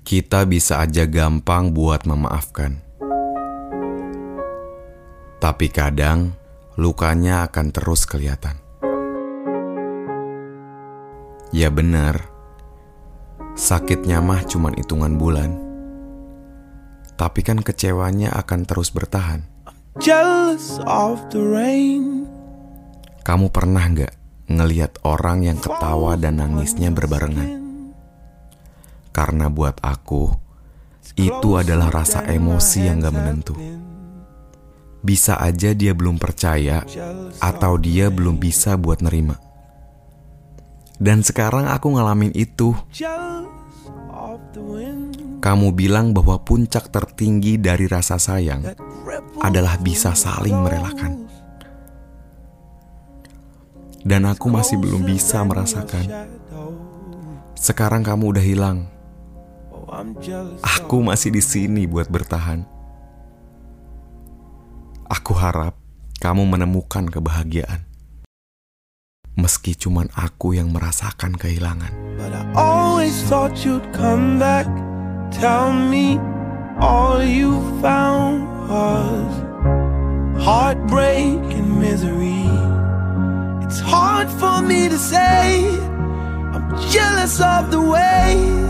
Kita bisa aja gampang buat memaafkan. Tapi kadang lukanya akan terus kelihatan. Ya benar, sakitnya mah cuman hitungan bulan. Tapi kan kecewanya akan terus bertahan. jealous of the rain. Kamu pernah nggak ngeliat orang yang ketawa dan nangisnya berbarengan? Karena buat aku, itu adalah rasa emosi yang gak menentu. Bisa aja dia belum percaya atau dia belum bisa buat nerima. Dan sekarang aku ngalamin itu. Kamu bilang bahwa puncak tertinggi dari rasa sayang adalah bisa saling merelakan. Dan aku masih belum bisa merasakan. Sekarang kamu udah hilang. Aku masih di sini buat bertahan. Aku harap kamu menemukan kebahagiaan. Meski cuman aku yang merasakan kehilangan. It's hard for me to say. I'm jealous of the way